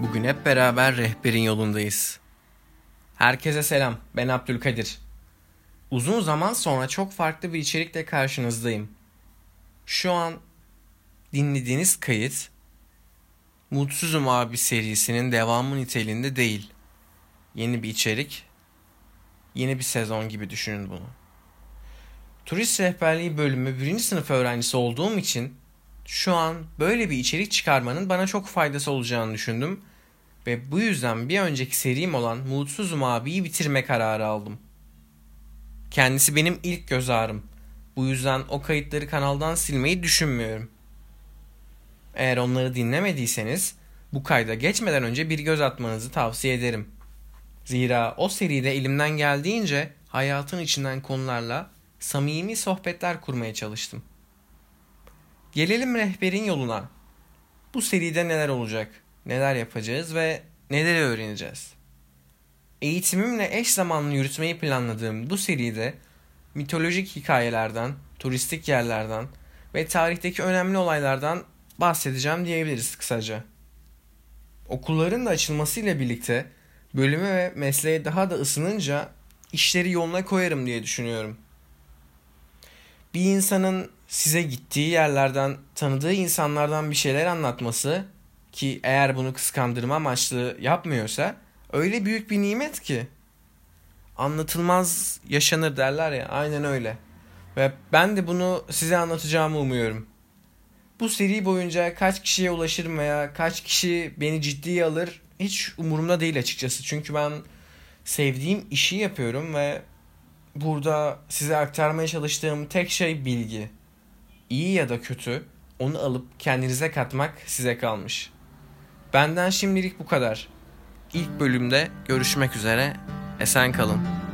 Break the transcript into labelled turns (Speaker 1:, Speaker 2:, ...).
Speaker 1: Bugün hep beraber rehberin yolundayız. Herkese selam. Ben Abdülkadir. Uzun zaman sonra çok farklı bir içerikle karşınızdayım. Şu an dinlediğiniz kayıt Mutsuzum abi serisinin devamı niteliğinde değil. Yeni bir içerik, yeni bir sezon gibi düşünün bunu. Turist rehberliği bölümü birinci sınıf öğrencisi olduğum için şu an böyle bir içerik çıkarmanın bana çok faydası olacağını düşündüm ve bu yüzden bir önceki serim olan Mutsuzum abiyi bitirme kararı aldım. Kendisi benim ilk göz ağrım. Bu yüzden o kayıtları kanaldan silmeyi düşünmüyorum. Eğer onları dinlemediyseniz bu kayda geçmeden önce bir göz atmanızı tavsiye ederim. Zira o seride elimden geldiğince hayatın içinden konularla samimi sohbetler kurmaya çalıştım. Gelelim rehberin yoluna. Bu seride neler olacak, neler yapacağız ve neler öğreneceğiz. Eğitimimle eş zamanlı yürütmeyi planladığım bu seride mitolojik hikayelerden, turistik yerlerden ve tarihteki önemli olaylardan bahsedeceğim diyebiliriz kısaca. Okulların da açılmasıyla birlikte bölümü ve mesleğe daha da ısınınca işleri yoluna koyarım diye düşünüyorum. Bir insanın size gittiği yerlerden, tanıdığı insanlardan bir şeyler anlatması ki eğer bunu kıskandırma amaçlı yapmıyorsa öyle büyük bir nimet ki. Anlatılmaz yaşanır derler ya aynen öyle. Ve ben de bunu size anlatacağımı umuyorum. Bu seri boyunca kaç kişiye ulaşırım veya kaç kişi beni ciddiye alır hiç umurumda değil açıkçası. Çünkü ben sevdiğim işi yapıyorum ve burada size aktarmaya çalıştığım tek şey bilgi. İyi ya da kötü onu alıp kendinize katmak size kalmış. Benden şimdilik bu kadar. İlk bölümde görüşmek üzere. Esen kalın.